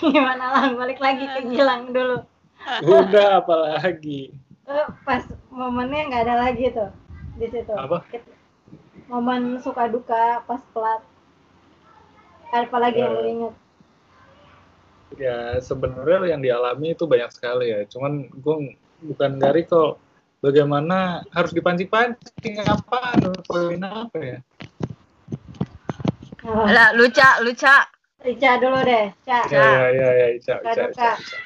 Gimana lang balik lagi ke Gilang dulu. Udah apalagi. Eh, pas momennya nggak ada lagi tuh di situ. Apa? Momen suka duka pas pelat. Apa lagi yang lu Eh. inget? Ya sebenarnya yang dialami itu banyak sekali ya. Cuman gue bukan dari kok bagaimana harus dipancing-pancing apa poin apa ya? Oh, Lah, luca, luca. Ica dulu deh, Ca. Ya ya ya ya Ica, Ica, duka. Ica, Ica.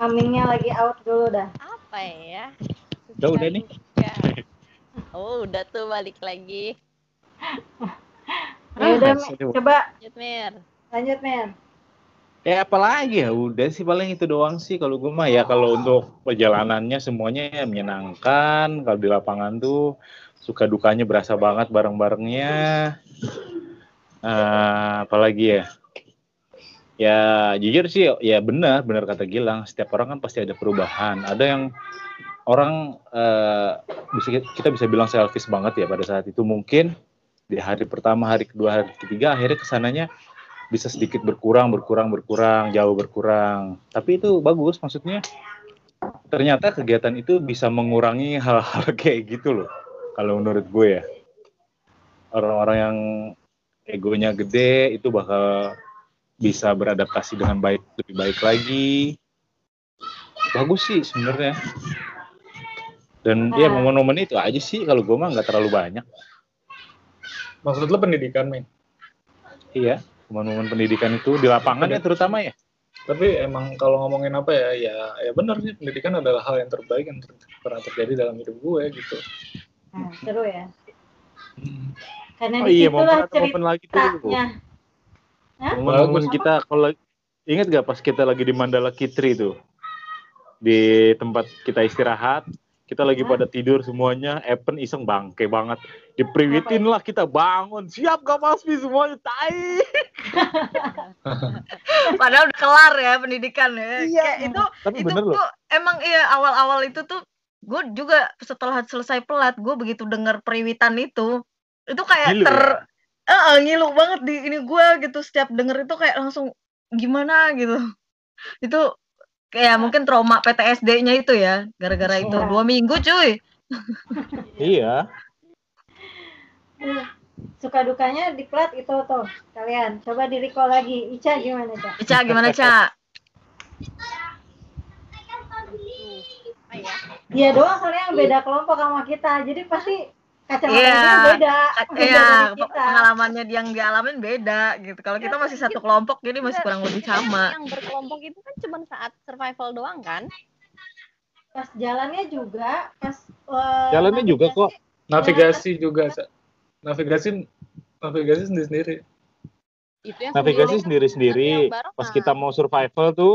Aminnya lagi out dulu dah. apa ya Udah, udah nih. Suka. oh udah tuh balik lagi Ya udah, coba lanjut Mir lanjut, Men. Ya apalagi ya udah sih paling itu doang sih kalau gue mah ya kalau untuk perjalanannya semuanya ya menyenangkan kalau di lapangan tuh suka dukanya berasa banget bareng-barengnya Eh, apalagi ya ya jujur sih ya benar benar kata Gilang setiap orang kan pasti ada perubahan ada yang orang bisa kita bisa bilang selfish banget ya pada saat itu mungkin di hari pertama hari kedua hari ketiga akhirnya ke sananya bisa sedikit berkurang, berkurang, berkurang, jauh berkurang. Tapi itu bagus, maksudnya ternyata kegiatan itu bisa mengurangi hal-hal kayak gitu loh. Kalau menurut gue ya, orang-orang yang egonya gede itu bakal bisa beradaptasi dengan baik, lebih baik lagi. Bagus sih sebenarnya. Dan ya Nah. momen-momen itu aja sih kalau gue mah nggak terlalu banyak. Maksud lo pendidikan, men? Iya, momen-momen pendidikan itu di lapangan ya terutama ya. Tapi emang kalau ngomongin apa ya, ya ya benar sih pendidikan adalah hal yang terbaik yang ter- pernah terjadi dalam hidup gue gitu. Nah, seru ya. Hmm. Karena Oh iya, momen momen lagi tuh. Bagus. kita kalau lagi- ingat gak pas kita lagi di Mandala Kitri tuh di tempat kita istirahat kita lagi Hah? pada tidur semuanya Evan iseng bangke banget dipriwitin lah kita bangun siap gak Masmi semuanya tai Padahal udah kelar ya pendidikan ya. Iya. Kayak itu tapi itu bener loh tuh emang iya awal-awal itu tuh gue juga setelah selesai pelat gue begitu dengar periwitan itu itu kayak Ngilu ter eh, ngilu banget di ini gue gitu setiap denger itu kayak langsung gimana gitu itu kayak mungkin trauma PTSD-nya itu ya gara-gara itu Iya. dua minggu cuy iya Suka dukanya di plat itu tuh kalian. Coba di recall lagi. Ica gimana, Ca? Ica gimana Ca? apa ya Dia doang soalnya yang beda kelompok sama kita. Jadi pasti kacamata Iya. dia beda. Beda Iya, kita. pengalamannya dia yang dialamin beda gitu. Kalau kita masih satu kelompok jadi masih kurang lebih sama. yang berkelompok itu kan cuma saat survival doang kan Pas jalannya juga, pas eh, Jalannya juga kok. Navigasi juga, Sa. navigasi navigasi sendiri-sendiri. itu yang navigasi sendiri sendiri-sendiri yang barengan. pas kita mau survival tuh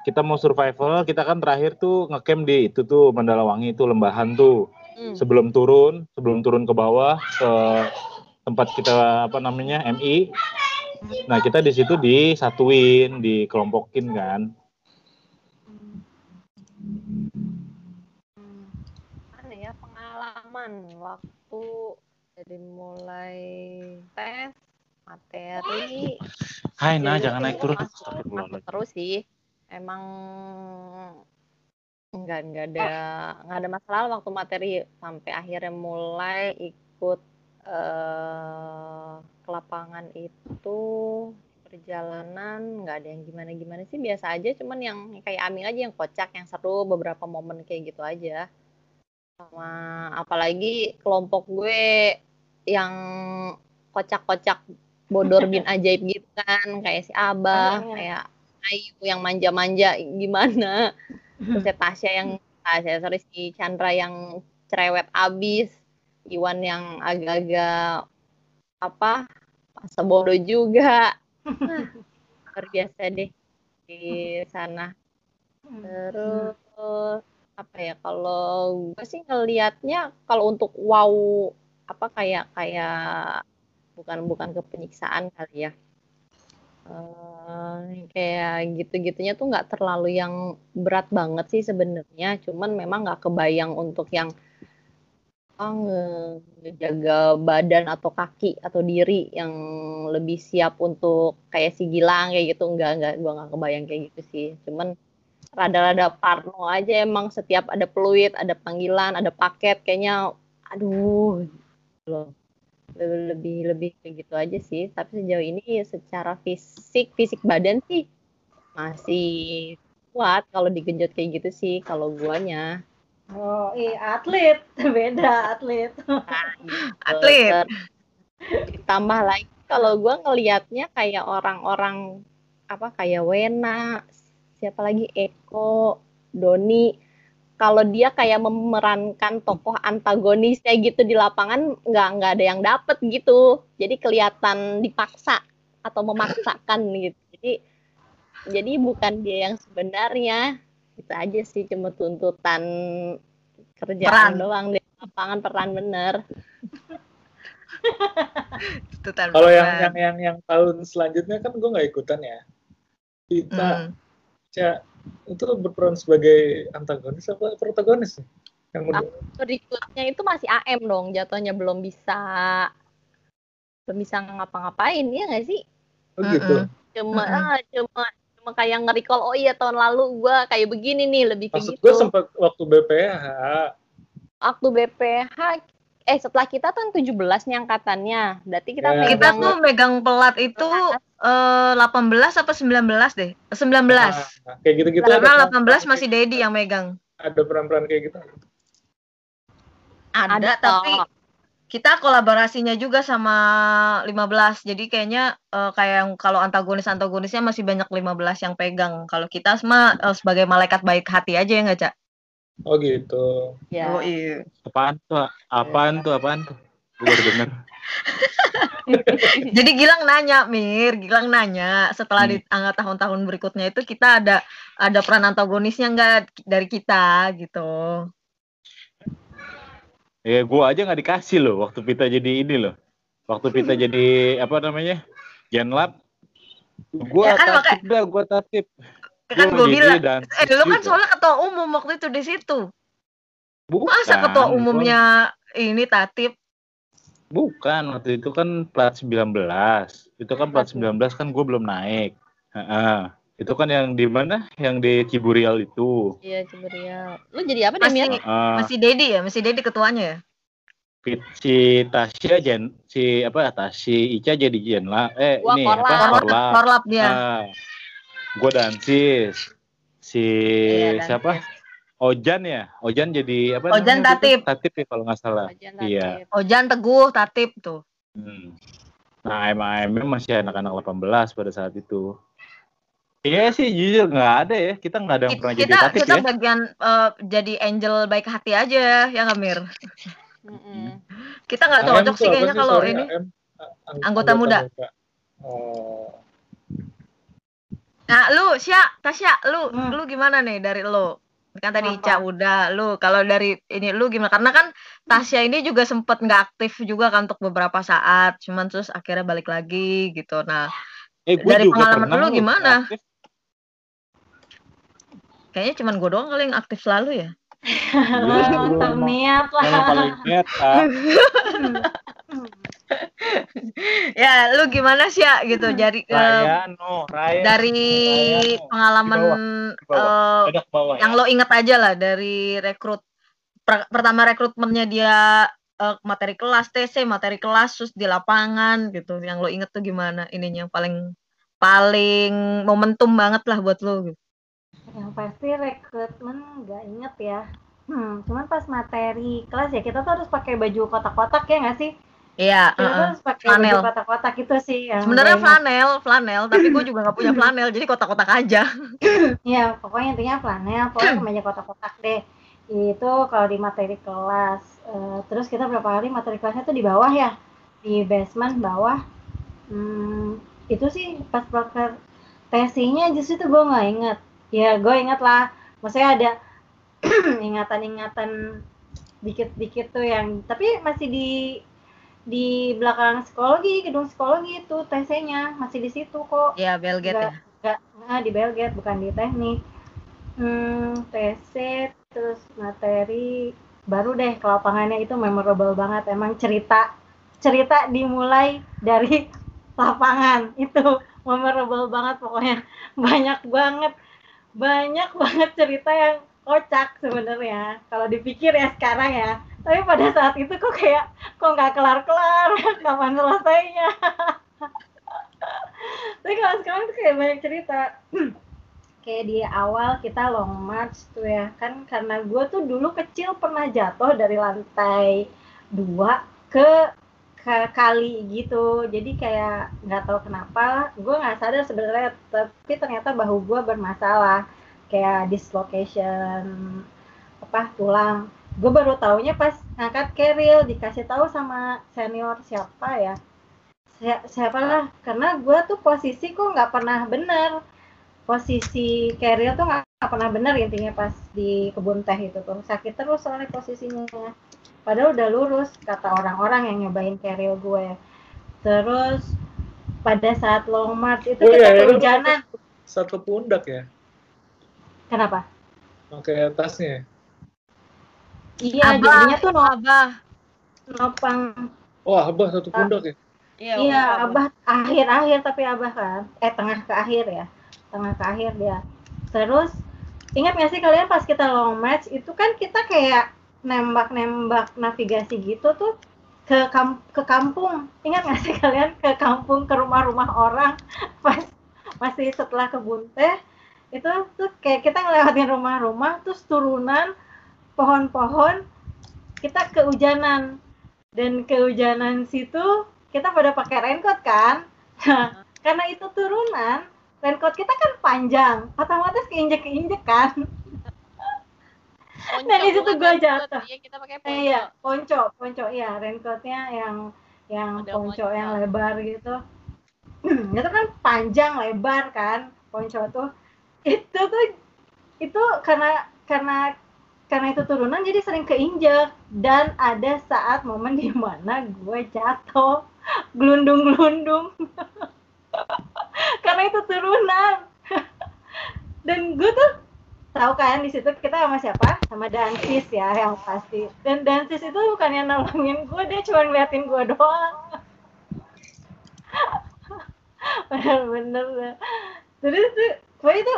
kita mau survival kita kan terakhir tuh ngecamp di itu tuh Mandala Wangi itu lembahan tuh Hmm. sebelum turun sebelum turun ke bawah ke tempat kita apa namanya MI nah kita di situ disatuin dikelompokin kan. Mana ya pengalaman waktu dari mulai tes materi. Hai nah Jadi jangan naik turun. terus sih. Emang nggak nggak ada nggak ada masalah waktu materi sampai akhirnya mulai ikut eh ke lapangan itu perjalanan nggak ada yang gimana gimana sih biasa aja. Cuman yang kayak Amin aja yang kocak yang seru beberapa momen kayak gitu aja. Sama apalagi kelompok gue yang kocak-kocak bodor bin ajaib gitu kan. Kayak si Abah Iya. kayak Ayu yang manja-manja gimana terus ya Tasya yang Tasya sorry si Chandra yang cerewet abis Iwan yang agak-agak apa masa bodoh juga. Luar biasa deh di sana. Terus apa ya kalau gue sih ngelihatnya kalau untuk wow apa kayak kayak bukan bukan ke penyiksaan kali ya Kayak gitu-gitunya tuh nggak terlalu yang berat banget sih sebenarnya. Cuman memang nggak kebayang untuk yang nge- ngejaga badan atau kaki atau diri yang lebih siap untuk kayak si Gilang kayak gitu. Enggak enggak gua nggak kebayang kayak gitu sih. Cuman rada-rada parno aja emang setiap ada peluit ada panggilan ada paket kayaknya aduh loh lebih lebih lebih kayak gitu aja sih. Tapi sejauh ini secara fisik fisik badan sih masih kuat kalau digenjot kayak gitu sih kalau guanya. Oh, iya atlet, beda atlet. Atlet. Ter- ditambah lagi kalau gua ngelihatnya kayak orang-orang apa kayak Wena siapa lagi? Eko Doni kalau dia kayak memerankan tokoh antagonisnya gitu di lapangan nggak nggak ada yang dapet gitu jadi kelihatan dipaksa atau memaksakan gitu jadi jadi bukan dia yang sebenarnya itu aja sih cuma tuntutan kerjaan Peran. doang di lapangan peran bener Kalau yang yang yang yang tahun selanjutnya kan gue nggak ikutan ya. Kita Hmm. Itu berperan sebagai antagonis apa protagonis? Yang berikutnya itu masih AM dong jatuhnya belum bisa belum bisa ngapa-ngapain ya nggak sih oh gitu. Cuma Mm-mm. ah, cuma cuma kayak nge-recall oh iya tahun lalu gua kayak begini nih lebih kayak Maksud gitu gue sempat waktu BPH waktu BPH eh setelah kita kan 17 nih angkatannya berarti kita Ya. Kita megang tuh megang pelat itu eh, 18 apa 19 deh? 19. Nah, kayak gitu-gitu Karena ada 18 masih Dedi yang megang. ada peran-peran kayak gitu. Ada, Ada tapi toh. kita kolaborasinya juga sama 15. Jadi kayaknya eh, kayak yang kalau antagonis-antagonisnya masih banyak 15 yang pegang. Kalau kita semua eh, sebagai malaikat baik hati aja ya nggak, Cak? Oh gitu. ya Oh iya. Apaan tuh? Apaan tuh? Apaan tuh? Gue baru denger. Jadi Gilang nanya, Mir, Gilang nanya setelah di angka tahun-tahun berikutnya itu kita ada ada peran antagonisnya nggak dari kita gitu. Ya gue aja nggak dikasih loh waktu Pita jadi ini loh. Waktu Pita jadi apa namanya? Genlab. Gue Ya kan, tatip dah, gue tatip. Kan Gua gue jadi bilang, dan eh lu kan soalnya ketua umum waktu itu di situ. Bukan, Masa ketua umumnya ini tatip? Bukan, waktu itu kan plat 19. Itu kan plat 19 kan gue belum naik. Heeh. Itu kan yang di mana? Yang di Ciburial itu. iya Ciburial lu jadi apa nih Masih Mir Heeh. masih Dedi ya, masih Dedi ketuanya ya. Fit- si Tasya Jen, si apa Tasya Ica jadi Jenla. Eh Gua ini Korlap. apa? Korlap, Korlap. korlap dia. Ah, gue dansis. Si Iya, siapa? Ojan ya. Ojan jadi apa? Ojan namanya tatip. gitu? Tatip ya kalau nggak salah. Wajan Iya. Ojan Teguh tatip tuh. Hmm. Nah, AMM masih anak-anak 18 pada saat itu. Iya sih, jujur nggak ada ya. Kita nggak ada yang Kita pernah jadi kita, tatip kita ya. bagian eh, jadi angel baik hati aja ya nggak Mir? Mm-mm. Kita nggak cocok sih kayaknya kalau ini. Anggota muda. Oh. Nah, lu Sya, Tasya, lu Hmm. lu gimana nih dari lu? Kan tadi Apa? Ica udah, lu kalau dari ini lu gimana? Karena kan Tasya ini juga sempet nggak aktif juga kan untuk beberapa saat, cuman terus akhirnya balik lagi gitu. Nah, Eh, dari juga pengalaman pernah lu gimana? aktif. kayaknya cuman gue doang kali yang aktif selalu ya. Lu Tak niat lah. Yang paling nyata. Ya, lu gimana sih ya gitu? Jadi eh, Raya, no, Raya. dari Raya, no. pengalaman Di bawah, eh, Ada ke bawah yang ya. lo inget aja lah dari rekrut per- pertama rekrutmennya dia eh, materi kelas TC materi kelas terus di lapangan gitu yang lo inget tuh gimana ininya yang paling paling momentum banget lah buat lo gitu. Yang pasti rekrutmen nggak inget ya. Hmm, cuman pas materi kelas ya kita tuh harus pakai baju kotak-kotak ya nggak sih? Iya, harus pakai Flanel. kotak-kotak itu sih. yang sebenarnya flanel flanel tapi gue juga nggak punya flanel jadi kotak-kotak aja Iya, pokoknya intinya flanel, pokoknya kemeja kotak-kotak deh. Itu kalau di materi kelas. Eh, terus kita berapa kali materi kelasnya tuh di bawah ya, di basement bawah. Hmm, itu sih pas proker tesinya justru tuh gue nggak inget. Ya gue inget lah, maksudnya ada ingatan-ingatan dikit-dikit tuh yang, tapi masih di di belakang psikologi, gedung psikologi itu TC-nya masih di situ kok. Ya Belgate ya? nggak nggak di Belgate bukan di teknik. Hmm, TC terus materi baru deh ke lapangannya itu memorable banget. Emang cerita cerita dimulai dari lapangan. Itu memorable banget pokoknya. Banyak banget banyak banget cerita yang kocak sebenarnya. Kalau dipikir ya sekarang ya. Tapi pada saat itu kok kayak kok nggak kelar kelar kapan selesainya. Tapi kalau sekarang tuh kayak banyak cerita. Kayak di awal kita long march tuh ya. Kan karena gue tuh dulu kecil pernah jatuh dari lantai dua ke ke kali gitu. Jadi kayak nggak tahu kenapa gue nggak sadar sebenarnya. Tapi ternyata bahu gue bermasalah kayak dislocation apa tulang gue baru taunya pas ngangkat keril dikasih tahu sama senior siapa ya. Siapa lah karena gue tuh posisi kok nggak pernah bener. Posisi keril tuh nggak pernah bener intinya pas di kebun teh itu tuh. Sakit terus soalnya posisinya. Padahal udah lurus kata orang-orang yang nyobain keril gue. Terus pada saat long march itu Oh, kita iya, iya. kehujanan. Satu pundak ya, kenapa pakai tasnya. iya Abah, jadinya tuh no- Abah. nopang Oh, abah satu pundak ya. Iya, Iya, Abah. Akhir-akhir tapi Abah kan, eh tengah ke akhir ya, tengah ke akhir dia. Terus ingat nggak sih kalian pas kita long march itu kan kita kayak nembak-nembak navigasi gitu tuh ke kam ke kampung. Ingat nggak sih kalian ke kampung ke rumah-rumah orang pas masih setelah kebun teh itu tuh kayak kita ngelewatin rumah-rumah terus turunan pohon-pohon kita kehujanan dan kehujanan situ kita pada pakai raincoat kan nah, karena itu turunan raincoat kita kan panjang otomatis keinjek keinjek kan Ponco, Nah, di situ raincoat. jatuh. Iya, kita pakai Eh, ponco. iya ponco ponco iya raincoatnya yang yang ponco ponco. yang lebar gitu itu kan panjang lebar kan ponco tuh itu tuh itu karena karena karena itu turunan jadi sering keinjek dan ada saat momen di mana gue jatuh gelundung-gelundung. Karena itu turunan. Dan gue tuh tahu kan di situ kita sama siapa? Sama Dansis ya yang pasti. Dan Dansis itu bukannya nolongin gue dia cuma ngeliatin gue doang. Bener-bener. Terus tuh gue itu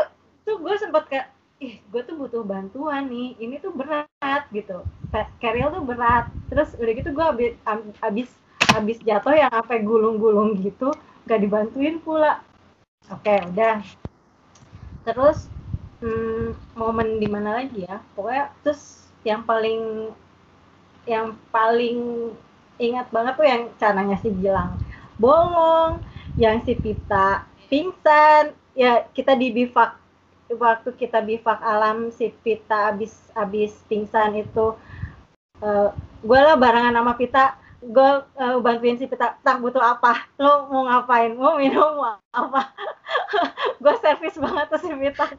tuh gue sempat kayak ih gue tuh butuh bantuan nih ini tuh berat gitu. Carrier tuh berat. Terus udah gitu gue abis abis abis jatuh yang sampai gulung-gulung gitu gak dibantuin pula. Oke udah. Terus hmm, momen di mana lagi ya? Pokoknya terus yang paling yang paling ingat banget tuh yang cananya si Gilang. Bolong yang si Pita pingsan ya kita di bivak waktu kita bivak alam si Pita abis abis pingsan itu gue lah barengan sama Pita gue uh, bantuin si Pita tak butuh apa? Lo mau ngapain? Mau minum mau apa? Gue servis banget tuh si Pita.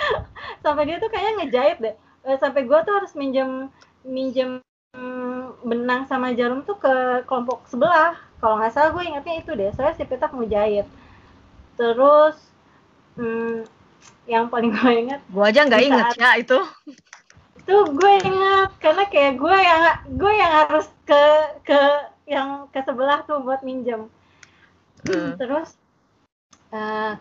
Sampai dia tuh kayaknya ngejahit deh. Eh, sampai gue tuh harus minjem minjem benang sama jarum tuh ke kelompok sebelah. Kalau nggak salah gue ingatnya itu deh soalnya si Pita mau jahit. Terus hmm, yang paling gue ingat Gua aja nggak inget saat- ya itu. itu gue ingat karena kayak gue yang gue yang harus ke ke yang ke sebelah tuh buat minjem Hmm. terus eh,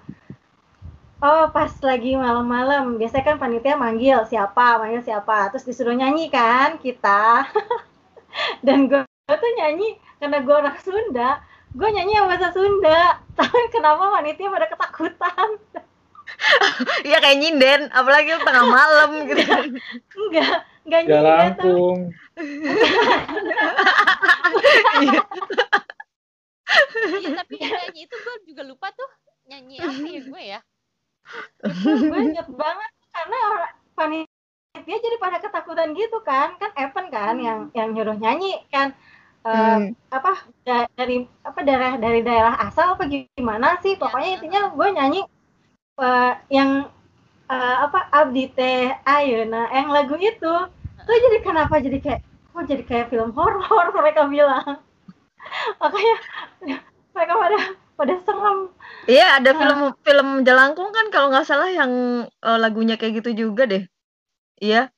oh pas lagi malam-malam biasanya kan panitia manggil siapa manggil siapa terus disuruh nyanyi kan kita dan gue, gue tuh nyanyi karena gue orang Sunda gue nyanyi yang bahasa Sunda tapi kenapa panitia pada ketakutan Iya kayak nyinden, apalagi tengah malam gitu. enggak enggak Ya nyanyi tapi Lampung. Iya. Iya, tapi nyanyi itu gue juga lupa tuh nyanyi apa ya gue ya. gue inget banget karena orang panitia jadi pada ketakutan gitu kan kan Evan kan yang yang nyuruh nyanyi kan Eh, Hmm. apa da- dari apa daerah dari daerah asal apa gimana sih pokoknya intinya gue nyanyi eh, yang eh, apa abdi teh ayeuna yang lagu itu tuh jadi kenapa jadi kayak kok jadi kayak film horor mereka bilang makanya mereka pada pada serem Iya, ada film film Jalangkung kan kalau nggak salah yang lagunya kayak gitu juga deh. Iya.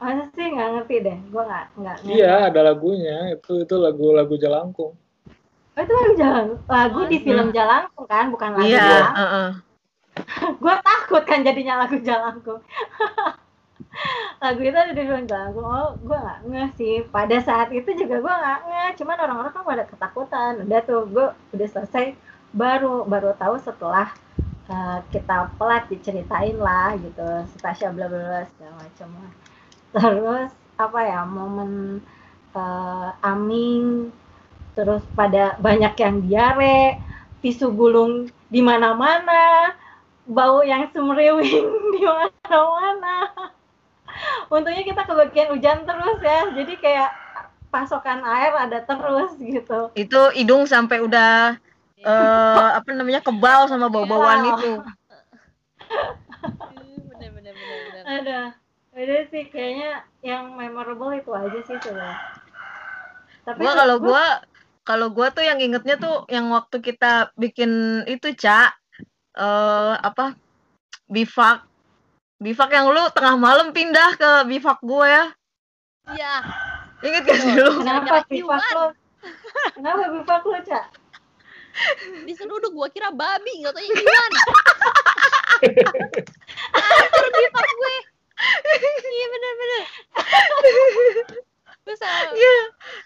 Masa sih nggak ngerti deh, gue nggak nggak. Iya, ada lagunya. Itu itu lagu-lagu Jalangkung. Oh, itu lagu jalan, lagu di Masa? film Jalangkung kan, bukan lagu Iya, ya. heeh. gue takut kan jadinya lagu Jalangkung. lagu itu ada di film Jalangkung. Oh, gue nggak nge sih. Pada saat itu juga gue nggak nge. Cuman orang-orang kan pada ketakutan. Udah tuh, gue udah selesai. Baru baru tahu setelah eh, kita pelat diceritain lah gitu. Si Tasya bla bla bla segala macam lah. Terus apa ya momen eh, Aming terus pada banyak yang diare, tisu gulung di mana-mana, bau yang semriwing di mana-mana. Untungnya kita kebagian hujan terus ya, jadi kayak pasokan air ada terus gitu. Itu hidung sampai udah eh apa namanya kebal sama bau-bauan Iya. itu. bener bener bener bener Ada, ada sih kayaknya yang memorable itu aja sih sebenarnya. Tapi Gua kalau gua kalau gua tuh yang ingetnya tuh yang waktu kita bikin itu, Cak. Eh apa? Bivak. Bivak yang lu tengah malam pindah ke bivak gua ya. iya Ingat gak sih lu? kenapa bivak lo? Kenapa bivak lo, Cak? diseruduk gua kira babi nggak tahu iwan hancur bifak gue iya bener bener terus ah, Iya.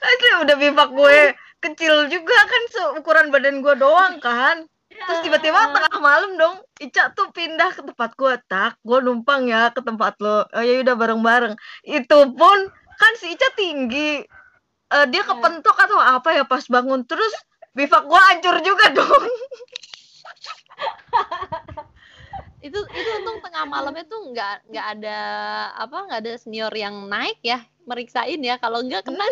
Asli udah bivak gue kecil juga kan seukuran badan gua doang kan. Terus tiba-tiba tengah malam dong, Ica tuh pindah ke tempat gua tak, gua numpang ya ke tempat lo. Oh ya udah bareng-bareng. Itu pun kan si Ica tinggi. Eh, dia Iya. kepentok atau apa ya pas bangun terus bivak gua hancur juga dong. itu itu untung tengah malamnya tuh nggak nggak ada apa nggak ada senior yang naik ya meriksain ya kalau enggak kena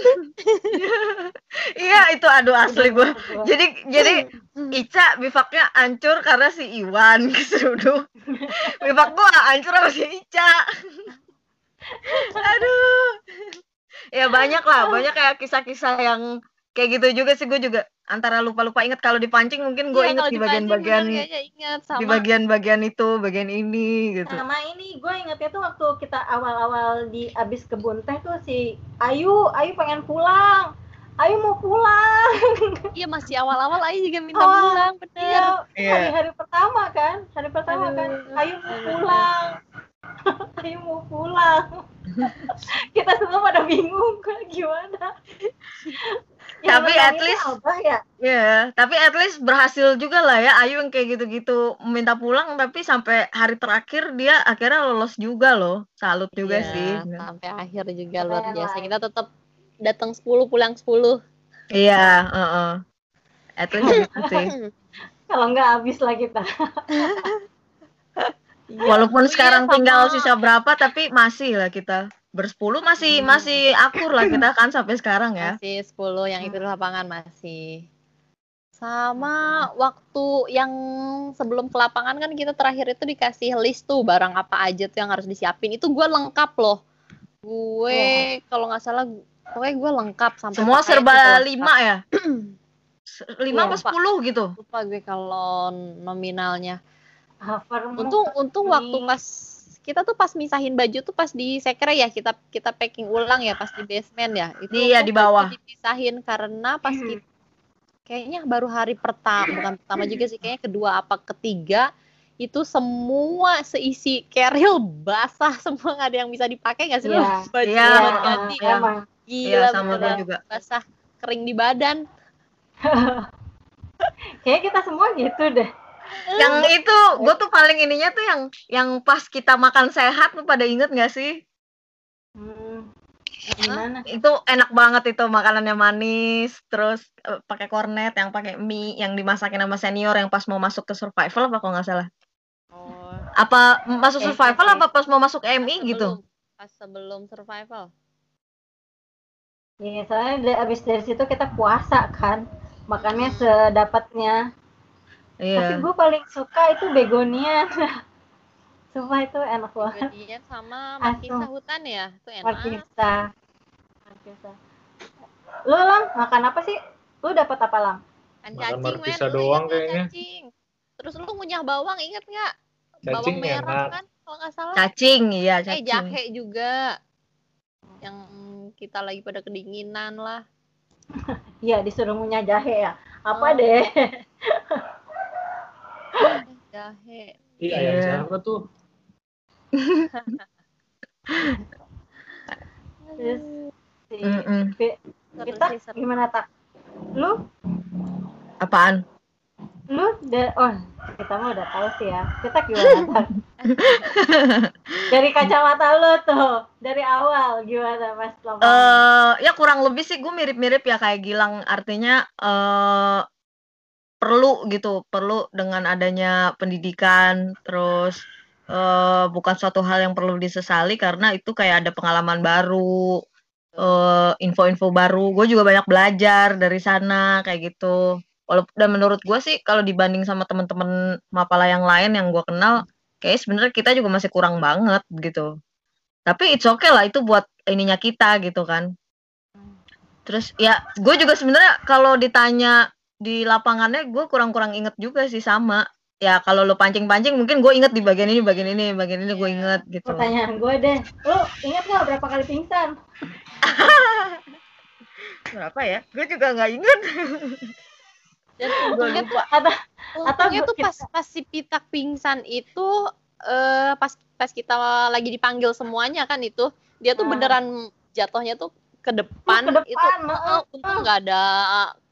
iya itu aduh asli gua. Jadi jadi Ica bivaknya hancur karena si Iwan keseruduk. Bivak gua hancur sama si Ica. Aduh. Ya banyak lah, banyak kayak kisah-kisah yang kayak gitu juga sih gue juga antara lupa-lupa inget kalau dipancing mungkin gue Iya, inget kalau di bagian-bagian di bagian-bagian itu, bagian ini gitu. Sama ini gue ingetnya tuh waktu kita awal-awal di abis kebun teh tuh si Ayu, Ayu pengen pulang. Ayu mau pulang. iya masih awal-awal Ayu juga minta Awal. pulang bener Iya, hari-hari pertama kan. Hari pertama Aduh. kan. Ayu mau Aduh. pulang. Ayu mau pulang. kita semua pada bingung kan gimana. Yang Tapi at least- Abah ya. Ya, tapi at least berhasil juga lah ya Ayu yang kayak gitu-gitu minta pulang tapi sampai hari terakhir dia akhirnya lolos juga loh. Salut juga Iya, sih. sampai akhir juga luar Keren biasa kita tetap datang 10 pulang 10 Iya, heeh. At least sih. Kalau nggak habis lah kita. Walaupun Iya, sekarang sama. tinggal sisa berapa tapi masih lah kita bersepuluh masih Hmm. masih akur lah kita kan sampai sekarang ya. masih 10 yang Hmm. ikut lapangan masih sama waktu yang sebelum ke lapangan kan kita terakhir itu dikasih list tuh barang apa aja tuh yang harus disiapin itu gue lengkap loh gue kalau nggak salah pokoknya gue lengkap sampai Semua serba lengkap. lima ya. Lima Iya, apa Pak. sepuluh gitu. lupa gue kalau nominalnya Hovermu. untung untung waktu pas kita tuh pas misahin baju tuh pas di sekre ya kita kita packing ulang ya pas di basement ya itu Iya, di bawah. dipisahin karena pas Hmm. kita kayaknya baru hari pertama bukan pertama juga sih kayaknya kedua apa ketiga itu semua seisi keril basah semua nggak ada yang bisa dipakai nggak sih lo? Iya. baju heeh, ganti iya. Emang. gila Iya, sama juga. basah kering di badan Kayaknya kita semua gitu deh. Yang itu gue tuh paling ininya tuh yang yang pas kita makan sehat tuh pada inget gak sih? Hmm. Gimana? Itu enak banget itu makanannya manis, terus eh, pakai kornet yang pakai mie yang dimasakin sama senior yang pas mau masuk ke survival apa kalau nggak salah. oh, Apa masuk Eh, survival eh. apa pas mau masuk MI gitu? sebelum- pas sebelum survival Ya, soalnya dari, abis dari situ kita puasa kan. Makannya sedapatnya. Tapi Iya. gue paling suka itu begonia. Sumpah itu enak banget. Kemudian sama. Markisa hutan ya, itu enak. Markisa. Markisa. Lu Lam, makan apa sih? Lu dapat apa Lam? Kan Makan cacing men, markisa lu doang kayaknya. cacing? Terus lu ngunyah bawang inget nggak? Bawang merah enak. kan, kalau nggak salah. Cacing, iya Eh cacing. jahe juga. yang kita lagi pada kedinginan lah. Iya, disuruh ngunyah jahe ya. Apa Oh. deh? Jahe. Iya, Iya. ayam siapa tuh? Terus si seru. gimana tak? Lu Apaan? lu da- oh kita mah udah tahu sih ya. Kita gimana tak? dari kacamata lu tuh dari awal gimana mas eh ya kurang lebih sih gue mirip-mirip ya kayak Gilang artinya eh perlu gitu perlu dengan adanya pendidikan terus eh bukan suatu hal yang perlu disesali karena itu kayak ada pengalaman baru eh info-info baru. Gue juga banyak belajar dari sana kayak gitu. Walaupun dan menurut gue sih kalau dibanding sama teman-teman mapala yang lain yang gue kenal kayak sebenarnya kita juga masih kurang banget gitu. Tapi it's okay lah itu buat ininya kita gitu kan. Terus ya gue juga sebenarnya kalau ditanya di lapangannya gue kurang-kurang inget juga sih sama ya kalau lo pancing-pancing mungkin gue inget di bagian ini bagian ini bagian ini gue Iya. inget gitu Pertanyaan gue deh, lu ingat nggak berapa kali pingsan? berapa ya gue juga nggak inget Dan untungnya tuh Atau untungnya gua- tuh pas pas si Pitak pingsan itu eh pas pas kita lagi dipanggil semuanya kan itu dia tuh Ah. beneran jatuhnya tuh ke depan, ke depan, itu heeh. eh, untung nggak ada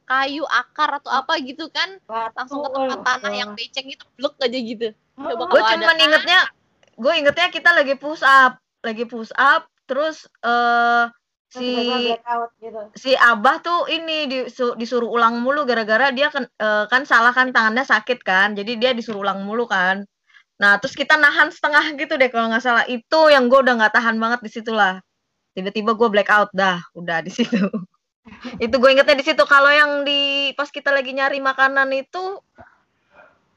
kayu akar atau apa gitu kan batu, langsung ke tempat tanah oh. yang becek gitu blek aja gitu. Coba gue cuman ingetnya gue ingetnya kita lagi push up lagi push up terus eh Terus si gitu. si Abah tuh ini disu- disuruh ulang mulu gara-gara dia kan eh, kan salah kan tangannya sakit kan jadi dia disuruh ulang mulu kan. Nah terus kita nahan setengah gitu deh kalau nggak salah. Itu yang gue udah nggak tahan banget di situ lah. Tiba-tiba gue blackout dah udah di situ itu gue ingetnya di situ kalau yang di pas kita lagi nyari makanan itu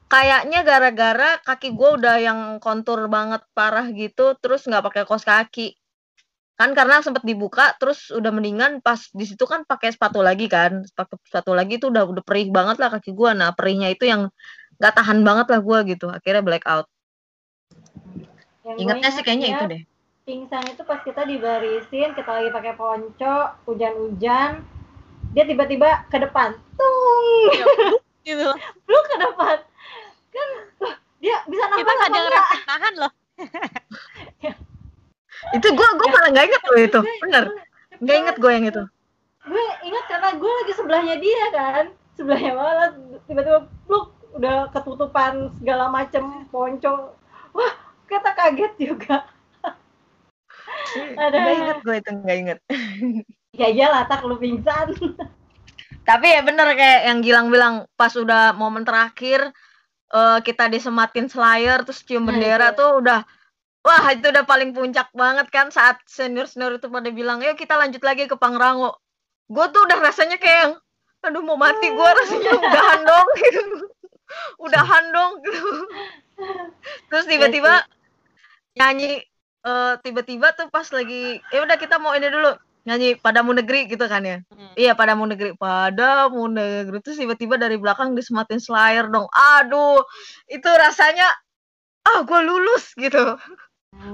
kayaknya gara-gara kaki gue udah yang kontur banget parah gitu terus nggak pakai kaos kaki. Kan karena sempet dibuka terus udah mendingan pas di situ kan pakai sepatu lagi kan. Sepatu sepatu lagi itu udah udah perih banget lah kaki gua. Nah perihnya itu yang nggak tahan banget lah gua gitu. Akhirnya blackout. Yang gue ingetnya sih kayaknya dia itu deh Pingsan itu pas kita dibarisin, kita lagi pakai ponco, hujan-hujan, dia tiba-tiba ke depan, tung, gitu loh. lu ke depan, kan dia bisa nafas kita nggak ada nahan loh. Itu gua gua malah nggak inget loh itu. bener. Nggak inget gue yang itu. Gue ingat karena gue lagi sebelahnya dia kan. Sebelahnya malah tiba-tiba pluk udah ketutupan segala macem ponco. Wah kita kaget juga Ada. nggak inget gue itu nggak inget ya iyalah tak lu pingsan. Tapi ya bener kayak yang Gilang bilang pas udah momen terakhir eh, kita disematin Slayer terus cium Nah, bendera itu. tuh udah wah itu udah paling puncak banget kan saat senior senior itu pada bilang yuk kita lanjut lagi ke Pangrango. Gue tuh udah rasanya kayak yang, aduh mau mati gue rasanya udahan dong. Gitu udahan dong. Gitu terus tiba-tiba nyanyi eh, tiba-tiba tuh pas lagi ya udah kita mau ini dulu nyanyi padamu negeri gitu kan ya Hmm. Iya padamu negeri padamu negeri terus tiba-tiba dari belakang disematin Slayer dong. Aduh, itu rasanya ah gue lulus gitu.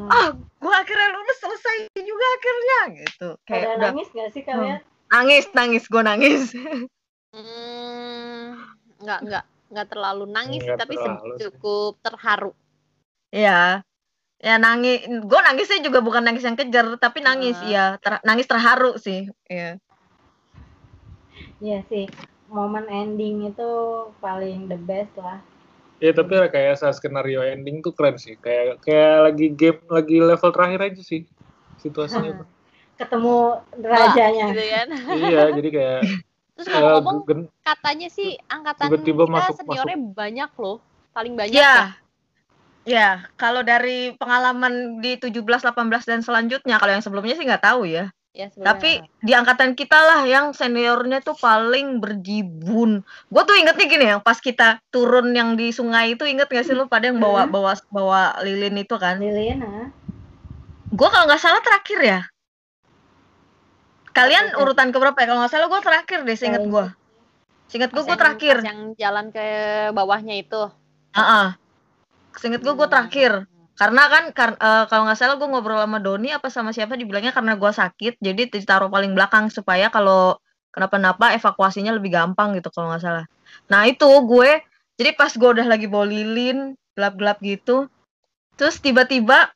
Ah, gue akhirnya lulus selesai juga akhirnya gitu. Kayak pada udah nangis gak sih kalian nangis nangis gue nangis. Hmm, nggak nggak nggak terlalu nangis Nggak tapi terlalu sih. cukup terharu Iya. Ya nangis, gue nangisnya juga bukan nangis yang kejar, tapi nangis, Ah. iya, ter- nangis terharu sih, iya. Iya sih momen ending itu paling the best lah Ya tapi kayak saat skenario ending tuh keren sih. Kayak kayak lagi game lagi level terakhir aja sih situasinya. tuh. ketemu rajanya gitu kan iya, jadi kayak terus ngomong-ngomong gen- katanya sih angkatan Tiba-tiba kita masuk- seniornya banyak loh paling banyak ya Iya. Ya, kalau dari pengalaman di 17, 18 dan selanjutnya, kalau yang sebelumnya sih nggak tahu ya. ya. Tapi di angkatan kita lah yang seniornya tuh paling berjibun. Gue tuh ingetnya gini yang pas kita turun yang di sungai itu inget gak sih lu pada yang bawa bawa bawa lilin itu kan? Liliana Gue kalau nggak salah terakhir ya. Kalian urutan keberapa ya? Kalau nggak salah gue terakhir deh, seinget gue. Seinget gue gue terakhir. yang jalan ke bawahnya itu Heeh. Seinget gue gue terakhir. Karena kan kar- eh, kalau nggak salah gue ngobrol sama Doni apa sama siapa dibilangnya karena gue sakit, jadi ditaruh paling belakang supaya kalau kenapa-napa evakuasinya lebih gampang gitu kalau nggak salah. Nah itu gue, jadi pas gue udah lagi bawa lilin gelap-gelap gitu, terus tiba-tiba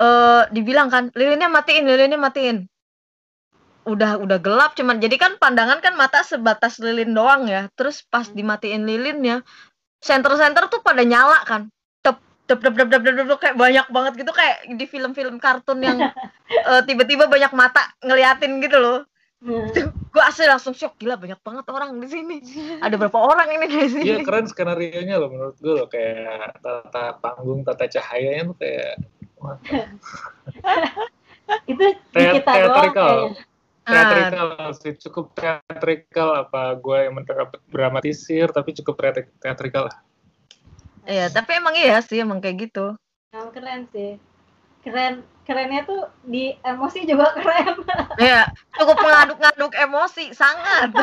eh dibilang kan lilinnya matiin, lilinnya matiin. Udah udah gelap cuman jadi kan pandangan kan mata sebatas lilin doang ya. Terus pas dimatiin lilinnya, center-center tuh pada nyala kan. Tep tep tep tep, tep, kayak banyak banget gitu kayak di film-film kartun yang eh, tiba-tiba banyak mata ngeliatin gitu loh. Gue asli langsung shock gila banyak banget orang di sini. Ada berapa orang ini di sini? Iya keren skenario nya loh menurut gue loh kayak tata panggung tata cahayanya tuh kayak itu di kita doang teatrikal. Ah, teatrikal sih cukup teatrikal apa gue yang mendramatisir tapi cukup teatri- teatrikal lah. Iya, tapi emang iya sih emang kayak gitu. Emang keren sih. Keren kerennya tuh di emosi juga keren. Iya, cukup mengaduk-ngaduk emosi sangat.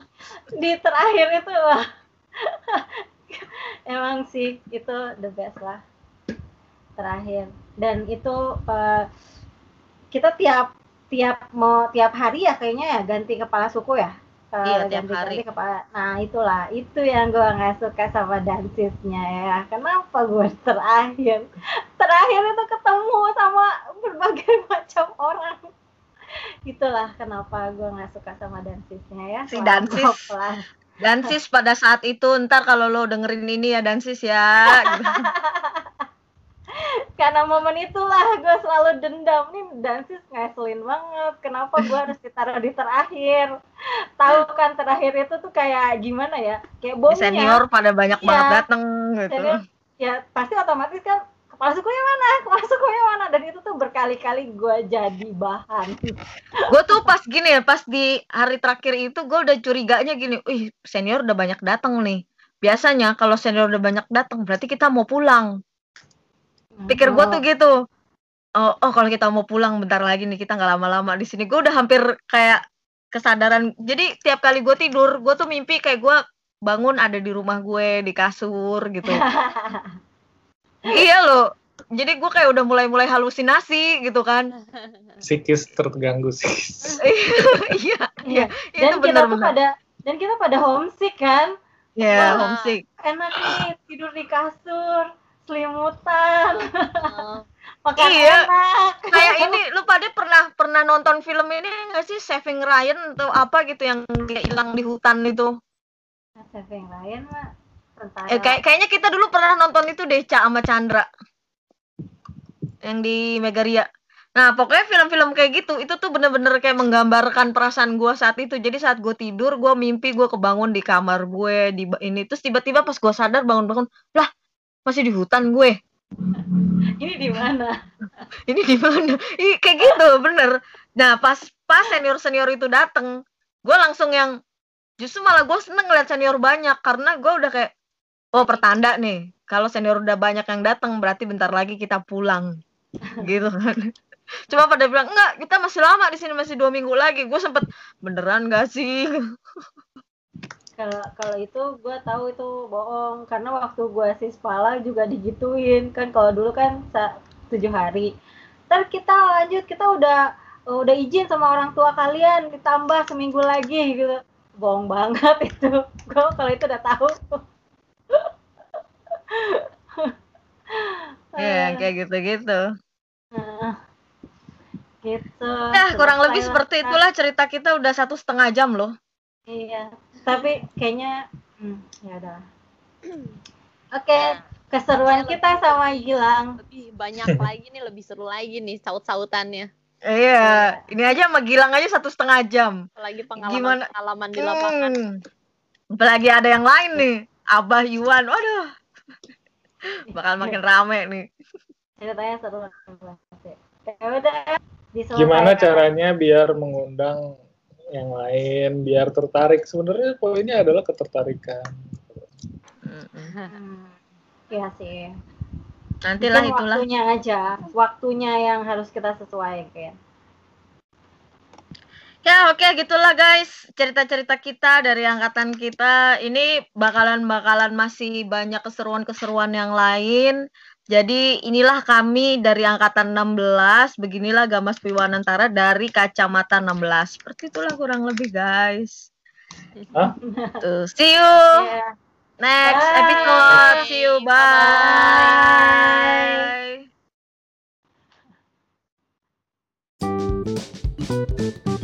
di terakhir itu wah. Emang sih itu the best lah. Terakhir. Dan itu eh, kita tiap tiap mau tiap hari ya kayaknya ya ganti kepala suku ya Eh, Iya, tiap hari. kepala nah itulah itu yang gue nggak suka sama dansisnya ya kenapa gue terakhir terakhir itu ketemu sama berbagai macam orang itulah kenapa gue nggak suka sama dansisnya ya Si dansis. Dansis pada saat itu ntar kalau lo dengerin ini ya Dansis ya. karena momen itulah gue selalu dendam nih dansis ngeselin banget kenapa gue harus ditaruh di terakhir tahu kan terakhir itu tuh kayak gimana ya kayak bomnya Senior pada banyak Iya. banget dateng gitu. Senior, ya pasti otomatis kan kepala sukunya mana kepala sukunya mana dan itu tuh berkali-kali gue jadi bahan Gue tuh pas gini ya, pas di hari terakhir itu gue udah curiganya gini, wih senior udah banyak dateng nih. Biasanya kalau senior udah banyak dateng berarti kita mau pulang. Pikir gue tuh gitu. Oh, oh kalau kita mau pulang bentar lagi nih kita nggak lama-lama di sini. Gue udah hampir kayak kesadaran. Jadi tiap kali gue tidur, gue tuh mimpi kayak gue bangun ada di rumah gue di kasur gitu. iya loh. Jadi gue kayak udah mulai-mulai halusinasi gitu kan. Psikis terganggu sih. Iya, Iya. itu dan kita tuh benar-benar. pada dan kita pada homesick kan Ya, Wah. homesick. enak nih tidur di kasur selimutan Oh, makan Iya. enak Kayak ini lu pada pernah pernah nonton film ini nggak sih Saving Ryan atau apa gitu yang dia hilang di hutan itu? Saving Ryan mah tentara Eh, kayak kayaknya kita dulu pernah nonton itu deh Ca sama Chandra. Yang di Megaria. Nah, pokoknya film-film kayak gitu, itu tuh bener-bener kayak menggambarkan perasaan gua saat itu. Jadi saat gue tidur, gue mimpi gue kebangun di kamar gue, di ini. Terus tiba-tiba pas gue sadar bangun-bangun, lah masih di hutan gue. ini di mana? Ini di mana? Ih, kayak gitu, bener. Nah, pas pas senior-senior itu dateng, gue langsung yang justru malah gue seneng ngeliat senior banyak karena gue udah kayak oh pertanda nih kalau senior udah banyak yang datang berarti bentar lagi kita pulang. Gitu kan. Cuma pada bilang enggak kita masih lama di sini masih dua minggu lagi. Gue sempet beneran gak sih kalau kalau itu gue tahu itu bohong. Karena waktu gue sispala juga digituin. Kan kalau dulu kan tujuh hari. Ntar kita lanjut kita udah udah izin sama orang tua kalian ditambah seminggu lagi gitu. Bohong banget itu. Gue kalau itu udah tahu. Ya kayak gitu-gitu. Gitu. Nah kurang lebih seperti itulah cerita kita udah satu setengah jam loh Iya, tapi kayaknya hmm, ya udah. Oke, Ya. keseruan Saya kita lebih- sama Gilang. lebih banyak lagi nih, lebih seru lagi nih saut-sautannya. iya ini aja sama Gilang aja satu setengah jam Apalagi Gimana? pengalaman-pengalaman di lapangan. Hmm. Apalagi ada yang lain nih. Abah Yuan. Waduh. Bakal makin rame nih. Ceritanya seru banget. Ya udah. Gimana caranya biar mengundang yang lain, biar tertarik? Sebenarnya poinnya adalah ketertarikan. Iya sih. Nantilah Mungkin itulah. waktunya aja, waktunya yang harus kita sesuaikan. Ya oke gitulah guys. Cerita-cerita kita dari angkatan kita. Ini bakalan-bakalan masih banyak keseruan-keseruan yang lain. Jadi inilah kami dari angkatan 16, beginilah Gamas Piwanantara dari kacamata 16. Seperti itulah kurang lebih guys. Hah? Tuh, see you Ya. next Bye. episode. See you, Bye. bye.